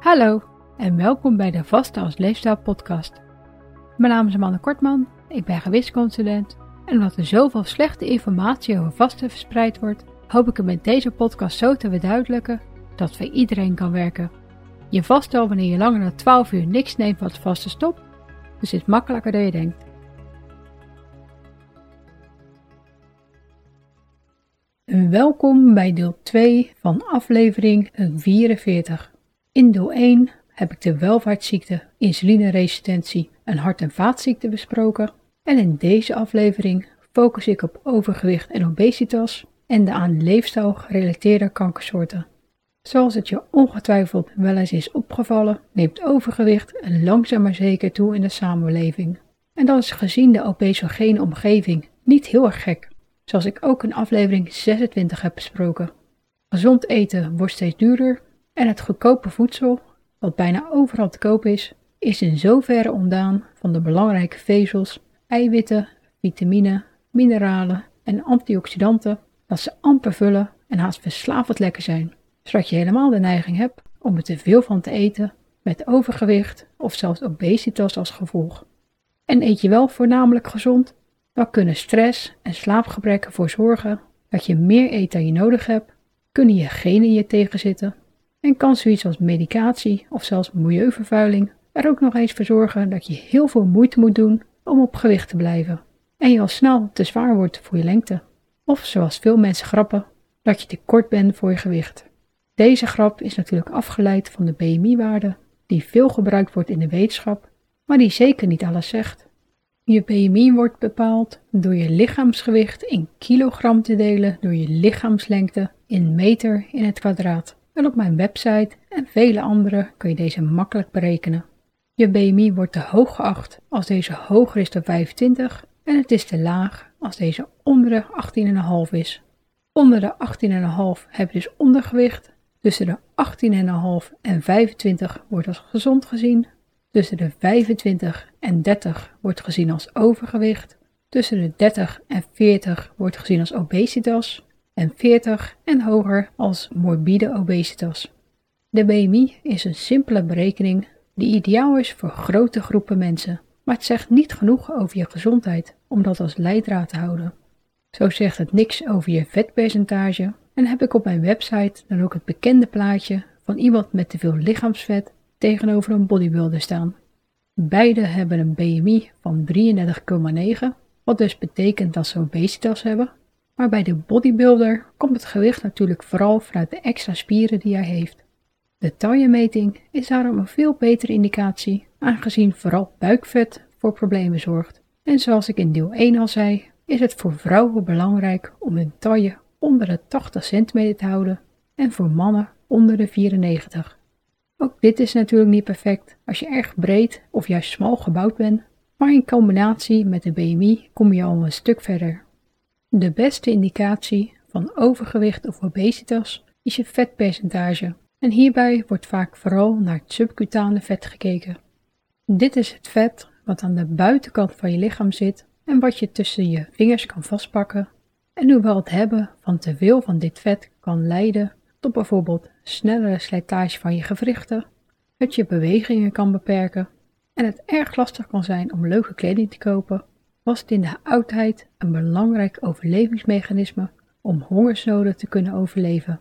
Hallo en welkom bij de Vaste als Leefstijl podcast. Mijn naam is Amanda Kortman, ik ben gewichtsconsulent en omdat er zoveel slechte informatie over vasten verspreid wordt, hoop ik het met deze podcast zo te verduidelijken dat voor iedereen kan werken. Je vast al wanneer je langer dan 12 uur niks neemt wat vaste stopt, dus is makkelijker dan je denkt. Welkom bij deel 2 van aflevering 44. In deel 1 heb ik de welvaartsziekte, insulineresistentie en hart- en vaatziekten besproken. En in deze aflevering focus ik op overgewicht en obesitas en de aan leefstijl gerelateerde kankersoorten. Zoals het je ongetwijfeld wel eens is opgevallen, neemt overgewicht langzaam maar zeker toe in de samenleving. En dat is gezien de obesogene omgeving niet heel erg gek, zoals ik ook in aflevering 26 heb besproken. Gezond eten wordt steeds duurder en het goedkope voedsel, wat bijna overal te koop is, is in zoverre ontdaan van de belangrijke vezels, eiwitten, vitamine, mineralen en antioxidanten dat ze amper vullen en haast verslavend lekker zijn, zodat je helemaal de neiging hebt om er te veel van te eten met overgewicht of zelfs obesitas als gevolg. En eet je wel voornamelijk gezond, dan kunnen stress en slaapgebrek ervoor zorgen dat je meer eet dan je nodig hebt, kunnen je genen je tegenzitten en kan zoiets als medicatie of zelfs milieuvervuiling er ook nog eens voor zorgen dat je heel veel moeite moet doen om op gewicht te blijven en je al snel te zwaar wordt voor je lengte. Of zoals veel mensen grappen, dat je te kort bent voor je gewicht. Deze grap is natuurlijk afgeleid van de BMI-waarde, die veel gebruikt wordt in de wetenschap, maar die zeker niet alles zegt. Je BMI wordt bepaald door je lichaamsgewicht in kilogram te delen door je lichaamslengte in meter in het kwadraat. En op mijn website en vele andere kun je deze makkelijk berekenen. Je BMI wordt te hoog geacht als deze hoger is dan 25 en het is te laag als deze onder de 18,5 is. Onder de 18,5 heb je dus ondergewicht. Tussen de 18,5 en 25 wordt als gezond gezien. Tussen de 25 en 30 wordt gezien als overgewicht. Tussen de 30 en 40 wordt gezien als obesitas. En 40 en hoger als morbide obesitas. De BMI is een simpele berekening die ideaal is voor grote groepen mensen, maar het zegt niet genoeg over je gezondheid om dat als leidraad te houden. Zo zegt het niks over je vetpercentage en heb ik op mijn website dan ook het bekende plaatje van iemand met te veel lichaamsvet tegenover een bodybuilder staan. Beide hebben een BMI van 33,9, wat dus betekent dat ze obesitas hebben. Maar bij de bodybuilder komt het gewicht natuurlijk vooral vanuit de extra spieren die hij heeft. De taillemeting is daarom een veel betere indicatie, aangezien vooral buikvet voor problemen zorgt. En zoals ik in deel 1 al zei, is het voor vrouwen belangrijk om hun taille onder de 80 cm te houden en voor mannen onder de 94. Ook dit is natuurlijk niet perfect als je erg breed of juist smal gebouwd bent, maar in combinatie met de BMI kom je al een stuk verder. De beste indicatie van overgewicht of obesitas is je vetpercentage en hierbij wordt vaak vooral naar het subcutane vet gekeken. Dit is het vet wat aan de buitenkant van je lichaam zit en wat je tussen je vingers kan vastpakken. En hoewel het hebben van te veel van dit vet kan leiden tot bijvoorbeeld snellere slijtage van je gewrichten, het je bewegingen kan beperken en het erg lastig kan zijn om leuke kleding te kopen, was het in de oudheid een belangrijk overlevingsmechanisme om hongersnoden te kunnen overleven.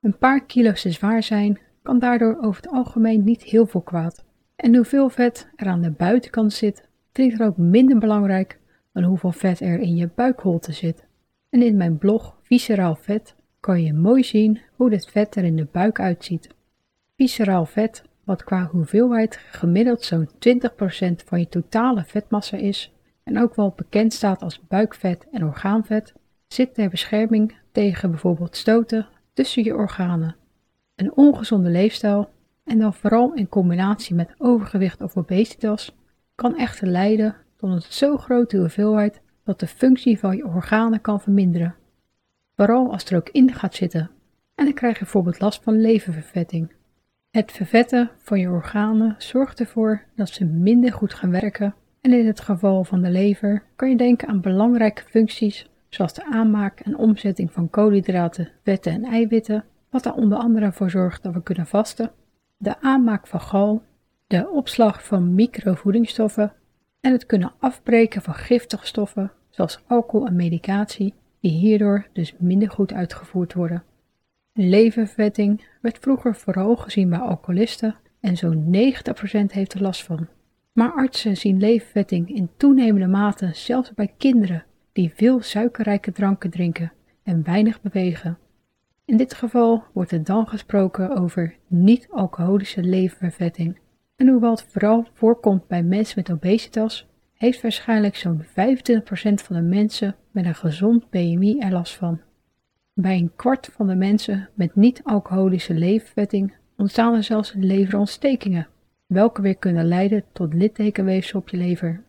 Een paar kilo's te zwaar zijn kan daardoor over het algemeen niet heel veel kwaad. En hoeveel vet er aan de buitenkant zit, vind er ook minder belangrijk dan hoeveel vet er in je buikholte zit. En in mijn blog Visceraal Vet kan je mooi zien hoe dit vet er in de buik uitziet. Visceraal vet, wat qua hoeveelheid gemiddeld zo'n 20% van je totale vetmassa is en ook wel bekend staat als buikvet en orgaanvet, zit ter bescherming tegen bijvoorbeeld stoten tussen je organen. Een ongezonde leefstijl, en dan vooral in combinatie met overgewicht of obesitas, kan echter leiden tot een zo grote hoeveelheid dat de functie van je organen kan verminderen. Vooral als er ook in gaat zitten. En dan krijg je bijvoorbeeld last van leververvetting. Het vervetten van je organen zorgt ervoor dat ze minder goed gaan werken. En in het geval van de lever kan je denken aan belangrijke functies zoals de aanmaak en omzetting van koolhydraten, vetten en eiwitten, wat er onder andere voor zorgt dat we kunnen vasten. de aanmaak van gal, de opslag van microvoedingsstoffen en het kunnen afbreken van giftige stoffen zoals alcohol en medicatie, die hierdoor dus minder goed uitgevoerd worden. Levervetting werd vroeger vooral gezien bij alcoholisten en zo'n 90% heeft er last van. Maar artsen zien levervetting in toenemende mate zelfs bij kinderen die veel suikerrijke dranken drinken en weinig bewegen. In dit geval wordt er dan gesproken over niet-alcoholische levervetting. En hoewel het vooral voorkomt bij mensen met obesitas, heeft waarschijnlijk zo'n 25% van de mensen met een gezond BMI er last van. Bij een kwart van de mensen met niet-alcoholische levervetting ontstaan er zelfs leverontstekingen, welke weer kunnen leiden tot littekenweefsel op je lever.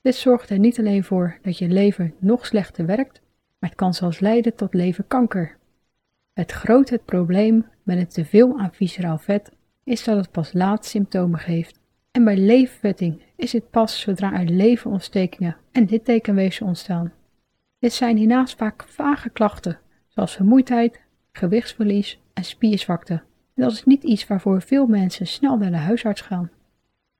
Dit zorgt er niet alleen voor dat je lever nog slechter werkt, maar het kan zelfs leiden tot leverkanker. Het grote probleem met het teveel aan visceraal vet is dat het pas laat symptomen geeft. En bij levervetting is het pas zodra er leverontstekingen en littekenweefsel ontstaan. Dit zijn hiernaast vaak vage klachten, zoals vermoeidheid, gewichtsverlies en spierzwakte. Dat is niet iets waarvoor veel mensen snel naar de huisarts gaan.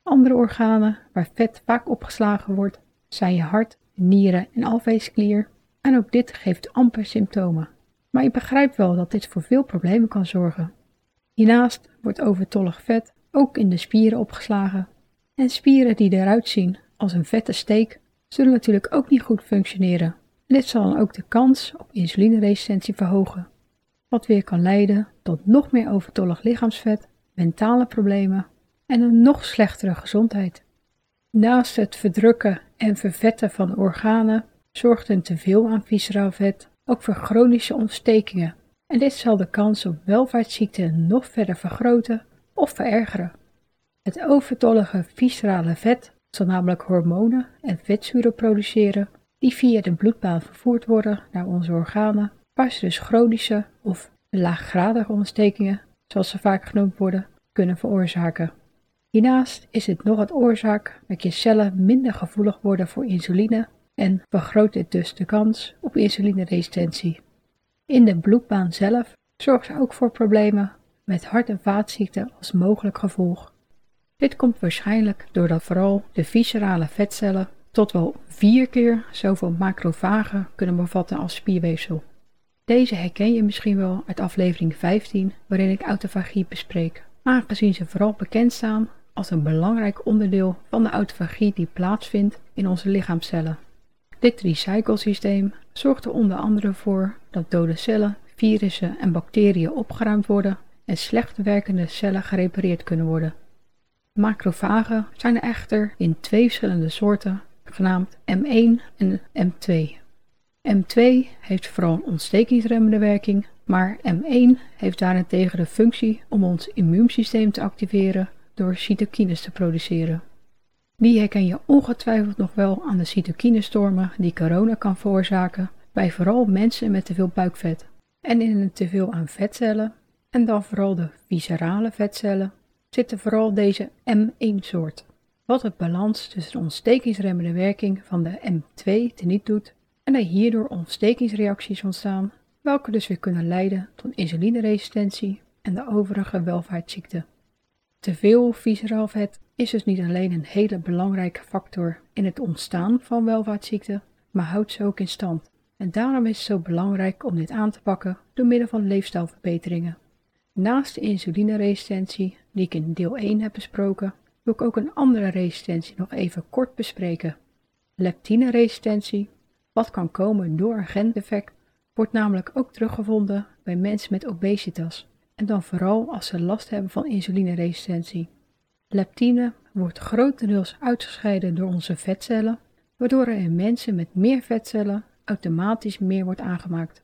Andere organen waar vet vaak opgeslagen wordt, zijn je hart, nieren en alvleesklier. En ook dit geeft amper symptomen. Maar je begrijpt wel dat dit voor veel problemen kan zorgen. Hiernaast wordt overtollig vet ook in de spieren opgeslagen. En spieren die eruit zien als een vette steek, zullen natuurlijk ook niet goed functioneren. Dit zal dan ook de kans op insulineresistentie verhogen, wat weer kan leiden tot nog meer overtollig lichaamsvet, mentale problemen en een nog slechtere gezondheid. Naast het verdrukken en vervetten van organen zorgt een teveel aan visceraal vet ook voor chronische ontstekingen en dit zal de kans op welvaartsziekten nog verder vergroten of verergeren. Het overtollige viscerale vet zal namelijk hormonen en vetzuren produceren die via de bloedbaan vervoerd worden naar onze organen, dus chronische of laaggradige ontstekingen, zoals ze vaak genoemd worden, kunnen veroorzaken. Hiernaast is het nog het oorzaak dat je cellen minder gevoelig worden voor insuline en vergroot dit dus de kans op insulineresistentie. In de bloedbaan zelf zorgt ze ook voor problemen met hart- en vaatziekten als mogelijk gevolg. Dit komt waarschijnlijk doordat vooral de viscerale vetcellen tot wel vier keer zoveel macrofagen kunnen bevatten als spierweefsel. Deze herken je misschien wel uit aflevering 15, waarin ik autofagie bespreek, aangezien ze vooral bekend staan als een belangrijk onderdeel van de autofagie die plaatsvindt in onze lichaamcellen. Dit recyclesysteem zorgt er onder andere voor dat dode cellen, virussen en bacteriën opgeruimd worden en slecht werkende cellen gerepareerd kunnen worden. Macrofagen zijn er echter in twee verschillende soorten, genaamd M1 en M2. M2 heeft vooral ontstekingsremmende werking, maar M1 heeft daarentegen de functie om ons immuunsysteem te activeren door cytokines te produceren. Die herken je ongetwijfeld nog wel aan de cytokinestormen die corona kan veroorzaken bij vooral mensen met te veel buikvet. En in een teveel aan vetcellen, en dan vooral de viscerale vetcellen, zitten vooral deze M1-soort. Wat het balans tussen de ontstekingsremmende werking van de M2 teniet doet en er hierdoor ontstekingsreacties ontstaan, welke dus weer kunnen leiden tot insulineresistentie en de overige welvaartsziekten. Te veel visceraal vet is dus niet alleen een hele belangrijke factor in het ontstaan van welvaartsziekten, maar houdt ze ook in stand. En daarom is het zo belangrijk om dit aan te pakken door middel van leefstijlverbeteringen. Naast de insulineresistentie, die ik in deel 1 heb besproken, wil ik ook een andere resistentie nog even kort bespreken. Leptineresistentie, wat kan komen door een gendefect, wordt namelijk ook teruggevonden bij mensen met obesitas en dan vooral als ze last hebben van insulineresistentie. Leptine wordt grotendeels uitgescheiden door onze vetcellen, waardoor er in mensen met meer vetcellen automatisch meer wordt aangemaakt.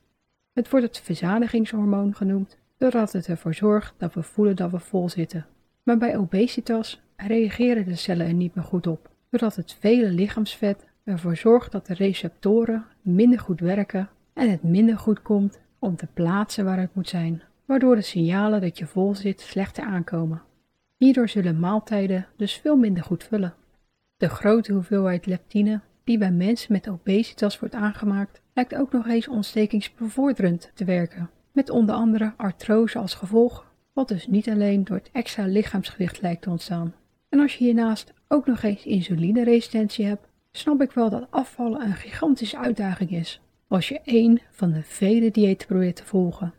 Het wordt het verzadigingshormoon genoemd, doordat het ervoor zorgt dat we voelen dat we vol zitten. Maar bij obesitas reageren de cellen er niet meer goed op, doordat het vele lichaamsvet ervoor zorgt dat de receptoren minder goed werken en het minder goed komt om te plaatsen waar het moet zijn waardoor de signalen dat je vol zit slechter aankomen. Hierdoor zullen maaltijden dus veel minder goed vullen. De grote hoeveelheid leptine die bij mensen met obesitas wordt aangemaakt, lijkt ook nog eens ontstekingsbevorderend te werken, met onder andere artrose als gevolg, wat dus niet alleen door het extra lichaamsgewicht lijkt te ontstaan. En als je hiernaast ook nog eens insulineresistentie hebt, snap ik wel dat afvallen een gigantische uitdaging is als je één van de vele diëten probeert te volgen.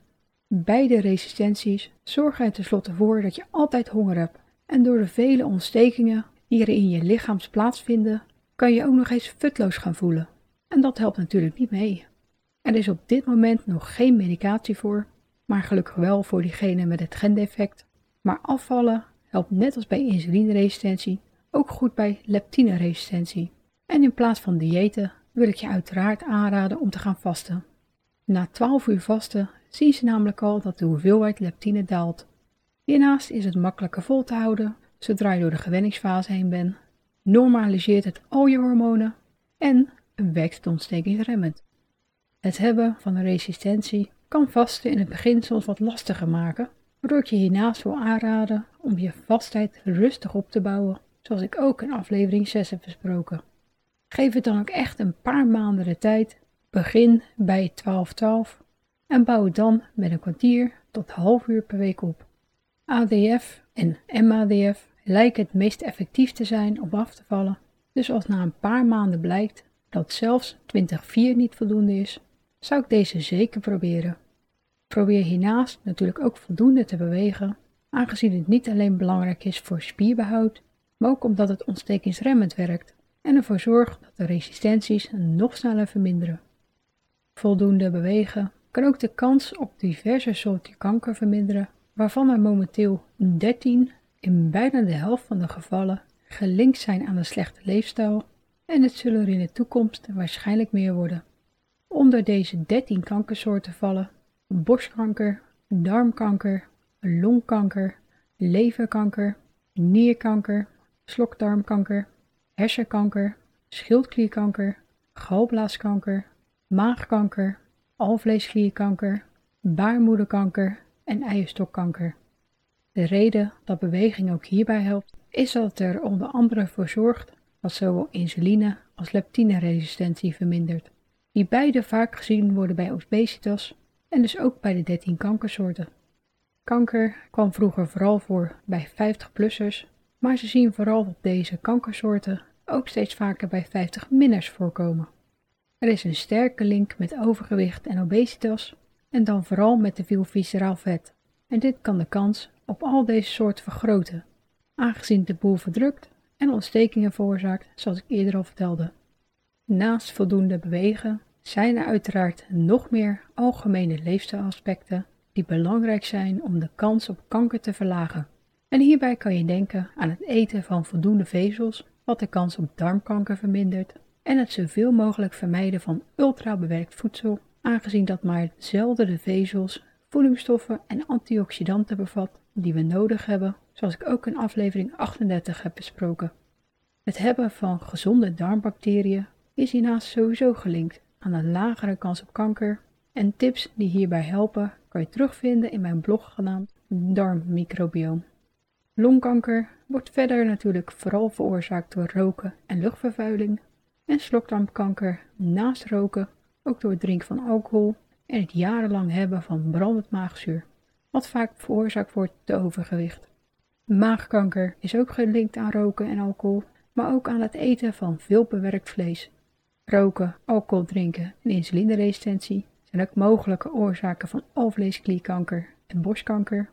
Beide resistenties zorgen er tenslotte voor dat je altijd honger hebt en door de vele ontstekingen die er in je lichaams plaatsvinden, kan je ook nog eens futloos gaan voelen. En dat helpt natuurlijk niet mee. Er is op dit moment nog geen medicatie voor, maar gelukkig wel voor diegene met het gendefect. Maar afvallen helpt net als bij insulineresistentie ook goed bij leptineresistentie. En in plaats van diëten wil ik je uiteraard aanraden om te gaan vasten. Na 12 uur vasten zien ze namelijk al dat de hoeveelheid leptine daalt. Hiernaast is het makkelijker vol te houden zodra je door de gewenningsfase heen bent, normaliseert het al je hormonen en werkt het ontstekingsremmend. Het hebben van een resistentie kan vasten in het begin soms wat lastiger maken, waardoor ik je hiernaast wil aanraden om je vastheid rustig op te bouwen, zoals ik ook in aflevering 6 heb besproken. Geef het dan ook echt een paar maanden de tijd, begin bij 12-12 en bouw het dan met een kwartier tot half uur per week op. ADF en MADF lijken het meest effectief te zijn om af te vallen, dus als na een paar maanden blijkt dat zelfs 20-4 niet voldoende is, zou ik deze zeker proberen. Probeer hiernaast natuurlijk ook voldoende te bewegen, aangezien het niet alleen belangrijk is voor spierbehoud, maar ook omdat het ontstekingsremmend werkt en ervoor zorgt dat de resistenties nog sneller verminderen. Voldoende bewegen kan ook de kans op diverse soorten kanker verminderen, waarvan er momenteel 13 in bijna de helft van de gevallen gelinkt zijn aan een slechte leefstijl en het zullen er in de toekomst waarschijnlijk meer worden. Onder deze 13 kankersoorten vallen borstkanker, darmkanker, longkanker, leverkanker, nierkanker, slokdarmkanker, hersenkanker, schildklierkanker, galblaaskanker, maagkanker, alvleesklierkanker, baarmoederkanker en eierstokkanker. De reden dat beweging ook hierbij helpt, is dat het er onder andere voor zorgt dat zowel insuline als leptineresistentie vermindert, die beide vaak gezien worden bij obesitas en dus ook bij de 13 kankersoorten. Kanker kwam vroeger vooral voor bij 50-plussers, maar ze zien vooral dat deze kankersoorten ook steeds vaker bij 50-minners voorkomen. Er is een sterke link met overgewicht en obesitas en dan vooral met te veel visceraal vet. En dit kan de kans op al deze soorten vergroten, aangezien de boel verdrukt en ontstekingen veroorzaakt, zoals ik eerder al vertelde. Naast voldoende bewegen zijn er uiteraard nog meer algemene leefstijlaspecten die belangrijk zijn om de kans op kanker te verlagen. En hierbij kan je denken aan het eten van voldoende vezels, wat de kans op darmkanker vermindert, en het zoveel mogelijk vermijden van ultrabewerkt voedsel, aangezien dat maar zelden de vezels, voedingsstoffen en antioxidanten bevat die we nodig hebben, zoals ik ook in aflevering 38 heb besproken. Het hebben van gezonde darmbacteriën is hiernaast sowieso gelinkt aan een lagere kans op kanker en tips die hierbij helpen kan je terugvinden in mijn blog genaamd Darmmicrobiome. Longkanker wordt verder natuurlijk vooral veroorzaakt door roken en luchtvervuiling en slokdarmkanker naast roken ook door het drinken van alcohol en het jarenlang hebben van brandend maagzuur wat vaak veroorzaakt wordt door overgewicht. Maagkanker is ook gelinkt aan roken en alcohol, maar ook aan het eten van veel bewerkt vlees. Roken, alcohol drinken en insulineresistentie zijn ook mogelijke oorzaken van alvleesklierkanker en borstkanker.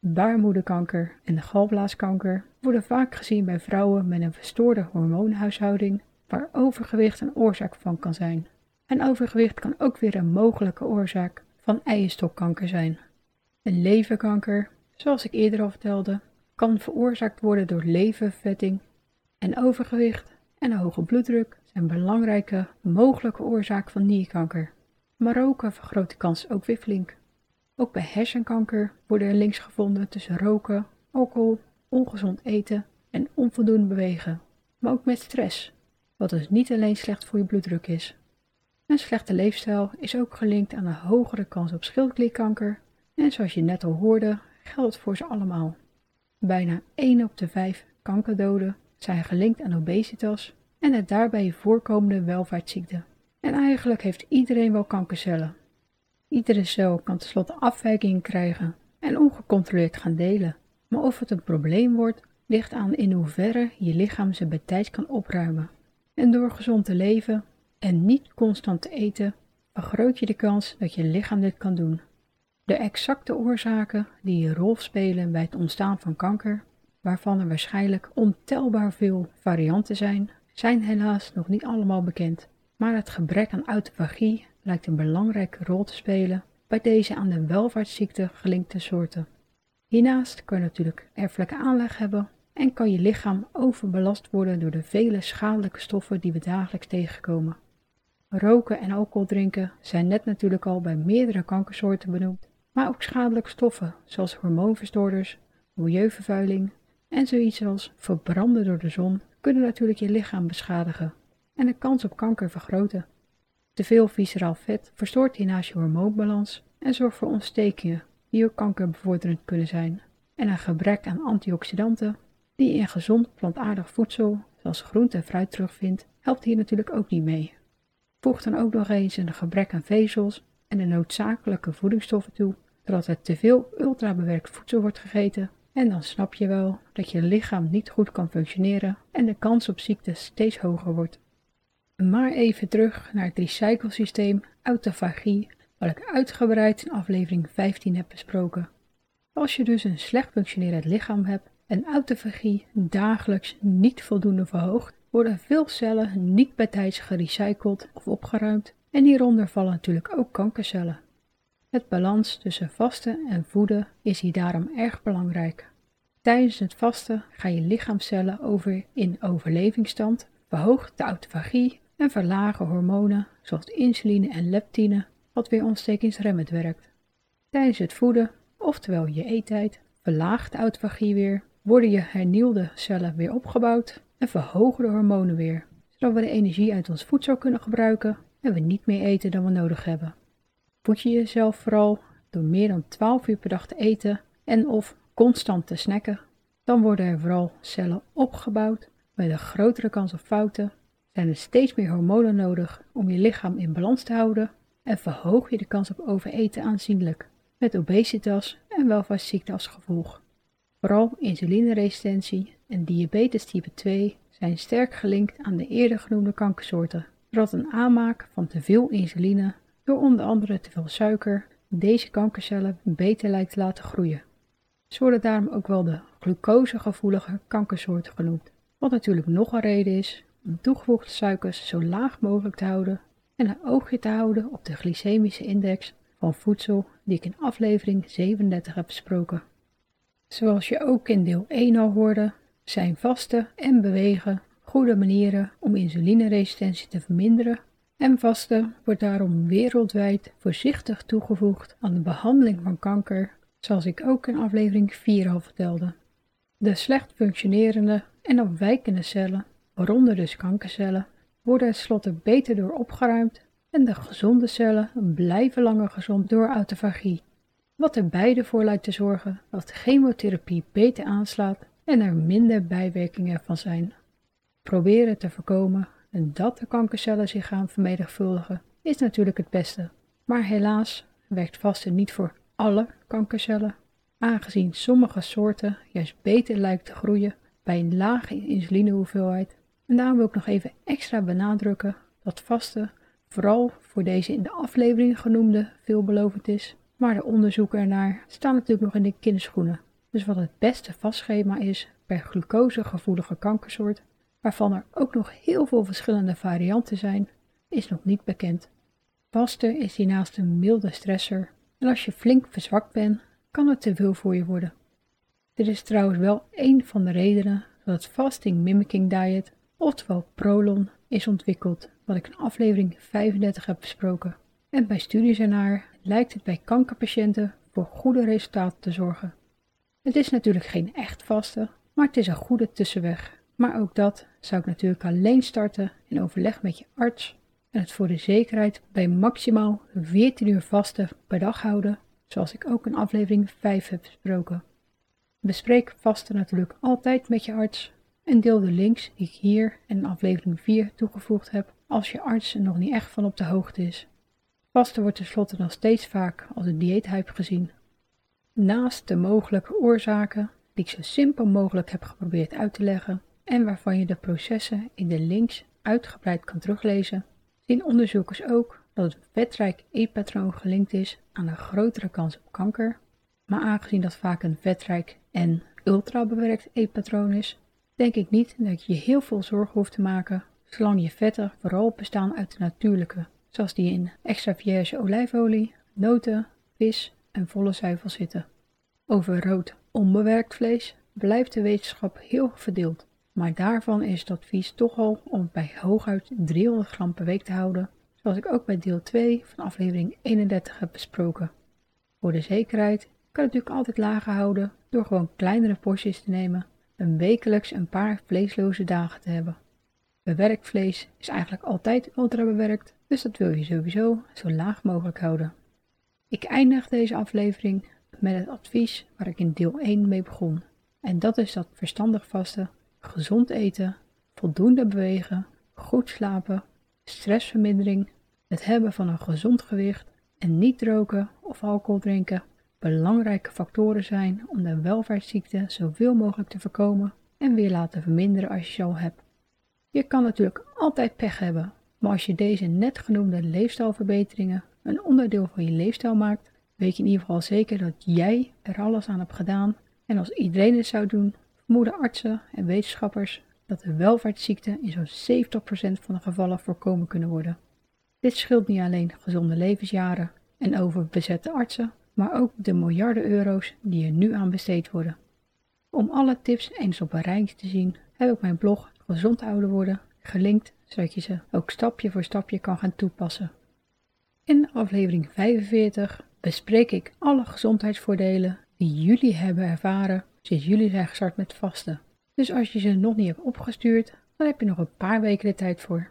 Baarmoederkanker en galblaaskanker worden vaak gezien bij vrouwen met een verstoorde hormoonhuishouding, waar overgewicht een oorzaak van kan zijn. En overgewicht kan ook weer een mogelijke oorzaak van eierstokkanker zijn. Een leverkanker, zoals ik eerder al vertelde, kan veroorzaakt worden door levervetting en overgewicht en hoge bloeddruk zijn belangrijke mogelijke oorzaken van nierkanker. Maar roken vergroot de kans ook weer flink. Ook bij hersenkanker worden er links gevonden tussen roken, alcohol, ongezond eten en onvoldoende bewegen, maar ook met stress, wat dus niet alleen slecht voor je bloeddruk is. Een slechte leefstijl is ook gelinkt aan een hogere kans op schildklierkanker en zoals je net al hoorde, geldt het voor ze allemaal. Bijna 1 op de 5 kankerdoden zijn gelinkt aan obesitas en het daarbij voorkomende welvaartsziekte. En eigenlijk heeft iedereen wel kankercellen. Iedere cel kan tenslotte afwijkingen krijgen, en ongecontroleerd gaan delen. Maar of het een probleem wordt, ligt aan in hoeverre je lichaam ze bij tijds kan opruimen. En door gezond te leven en niet constant te eten, vergroot je de kans dat je lichaam dit kan doen. De exacte oorzaken die een rol spelen bij het ontstaan van kanker, waarvan er waarschijnlijk ontelbaar veel varianten zijn, zijn helaas nog niet allemaal bekend. Maar het gebrek aan autofagie lijkt een belangrijke rol te spelen bij deze aan de welvaartsziekte gelinkte soorten. Hiernaast kan je natuurlijk erfelijke aanleg hebben en kan je lichaam overbelast worden door de vele schadelijke stoffen die we dagelijks tegenkomen. Roken en alcohol drinken zijn net natuurlijk al bij meerdere kankersoorten benoemd, maar ook schadelijke stoffen zoals hormoonverstoorders, milieuvervuiling en zoiets als verbranden door de zon kunnen natuurlijk je lichaam beschadigen en de kans op kanker vergroten. Te veel visceraal vet verstoort hiernaast je hormoonbalans en zorgt voor ontstekingen die ook kankerbevorderend kunnen zijn. En een gebrek aan antioxidanten, die je in gezond plantaardig voedsel, zoals groente en fruit terugvindt, helpt hier natuurlijk ook niet mee. Voeg dan ook nog eens een gebrek aan vezels en de noodzakelijke voedingsstoffen toe, zodat er te veel ultrabewerkt voedsel wordt gegeten. En dan snap je wel dat je lichaam niet goed kan functioneren en de kans op ziekte steeds hoger wordt. Maar even terug naar het recyclesysteem autofagie, wat ik uitgebreid in aflevering 15 heb besproken. Als je dus een slecht functionerend lichaam hebt en autofagie dagelijks niet voldoende verhoogt, worden veel cellen niet bij tijds gerecycled of opgeruimd en hieronder vallen natuurlijk ook kankercellen. Het balans tussen vasten en voeden is hier daarom erg belangrijk. Tijdens het vasten gaan je lichaamcellen over in overlevingsstand, verhoogt de autofagie en verlagen hormonen zoals insuline en leptine, wat weer ontstekingsremmend werkt. Tijdens het voeden, oftewel je eettijd, verlaagt autofagie weer, worden je hernieuwde cellen weer opgebouwd en verhogen de hormonen weer, zodat we de energie uit ons voedsel kunnen gebruiken en we niet meer eten dan we nodig hebben. Voed je jezelf vooral door meer dan 12 uur per dag te eten en of constant te snacken, dan worden er vooral cellen opgebouwd met een grotere kans op fouten zijn er steeds meer hormonen nodig om je lichaam in balans te houden en verhoog je de kans op overeten aanzienlijk, met obesitas en welvaartsziekte als gevolg. Vooral insulineresistentie en diabetes type 2 zijn sterk gelinkt aan de eerder genoemde kankersoorten, zodat een aanmaak van te veel insuline door onder andere te veel suiker deze kankercellen beter lijkt te laten groeien. Ze worden daarom ook wel de glucosegevoelige kankersoorten genoemd, wat natuurlijk nog een reden is om toegevoegde suikers zo laag mogelijk te houden en een oogje te houden op de glycemische index van voedsel die ik in aflevering 37 heb besproken. Zoals je ook in deel 1 al hoorde, zijn vasten en bewegen goede manieren om insulineresistentie te verminderen en vasten wordt daarom wereldwijd voorzichtig toegevoegd aan de behandeling van kanker, zoals ik ook in aflevering 4 al vertelde. De slecht functionerende en afwijkende cellen waaronder dus kankercellen, worden tenslotte beter door opgeruimd en de gezonde cellen blijven langer gezond door autofagie, wat er beide voor lijkt te zorgen dat chemotherapie beter aanslaat en er minder bijwerkingen van zijn. Proberen te voorkomen dat de kankercellen zich gaan vermenigvuldigen is natuurlijk het beste, maar helaas werkt vasten niet voor alle kankercellen, aangezien sommige soorten juist beter lijken te groeien bij een lage insulinehoeveelheid en daarom wil ik nog even extra benadrukken dat vasten vooral voor deze in de aflevering genoemde veelbelovend is, maar de onderzoeken ernaar staan natuurlijk nog in de kinderschoenen. Dus wat het beste vastschema is per glucosegevoelige kankersoort, waarvan er ook nog heel veel verschillende varianten zijn, is nog niet bekend. Vasten is hiernaast een milde stressor en als je flink verzwakt bent, kan het te veel voor je worden. Dit is trouwens wel een van de redenen dat het fasting mimicking diet oftewel Prolon, is ontwikkeld, wat ik in aflevering 35 heb besproken. En bij studies ernaar lijkt het bij kankerpatiënten voor goede resultaten te zorgen. Het is natuurlijk geen echt vaste, maar het is een goede tussenweg. Maar ook dat zou ik natuurlijk alleen starten in overleg met je arts en het voor de zekerheid bij maximaal 14 uur vasten per dag houden, zoals ik ook in aflevering 5 heb besproken. Bespreek vasten natuurlijk altijd met je arts en deel de links die ik hier in aflevering 4 toegevoegd heb als je arts er nog niet echt van op de hoogte is. Vasten wordt tenslotte nog steeds vaak als een dieethype gezien. naast de mogelijke oorzaken, die ik zo simpel mogelijk heb geprobeerd uit te leggen en waarvan je de processen in de links uitgebreid kan teruglezen, zien onderzoekers ook dat het vetrijk eetpatroon gelinkt is aan een grotere kans op kanker. Maar aangezien dat vaak een vetrijk en ultrabewerkt eetpatroon is, denk ik niet dat je je heel veel zorgen hoeft te maken zolang je vetten vooral bestaan uit de natuurlijke, zoals die in extra vierge olijfolie, noten, vis en volle zuivel zitten. Over rood onbewerkt vlees blijft de wetenschap heel verdeeld, maar daarvan is het advies toch al om bij hooguit 300 gram per week te houden, zoals ik ook bij deel 2 van aflevering 31 heb besproken. Voor de zekerheid kan het natuurlijk altijd lager houden door gewoon kleinere porties te nemen en wekelijks een paar vleesloze dagen te hebben. Bewerkt vlees is eigenlijk altijd ultra bewerkt, dus dat wil je sowieso zo laag mogelijk houden. Ik eindig deze aflevering met het advies waar ik in deel 1 mee begon. En dat is dat verstandig vasten, gezond eten, voldoende bewegen, goed slapen, stressvermindering, het hebben van een gezond gewicht en niet roken of alcohol drinken belangrijke factoren zijn om de welvaartsziekte zoveel mogelijk te voorkomen en weer laten verminderen als je ze al hebt. Je kan natuurlijk altijd pech hebben, maar als je deze net genoemde leefstijlverbeteringen een onderdeel van je leefstijl maakt, weet je in ieder geval zeker dat jij er alles aan hebt gedaan. En als iedereen het zou doen, vermoeden artsen en wetenschappers dat de welvaartsziekten in zo'n 70% van de gevallen voorkomen kunnen worden. Dit scheelt niet alleen gezonde levensjaren en overbezette artsen, maar ook de miljarden euro's die er nu aan besteed worden. Om alle tips eens op een rijtje te zien, heb ik mijn blog Gezond Ouder Worden gelinkt, zodat je ze ook stapje voor stapje kan gaan toepassen. In aflevering 45 bespreek ik alle gezondheidsvoordelen die jullie hebben ervaren sinds jullie zijn gestart met vasten. Dus als je ze nog niet hebt opgestuurd, dan heb je nog een paar weken de tijd voor.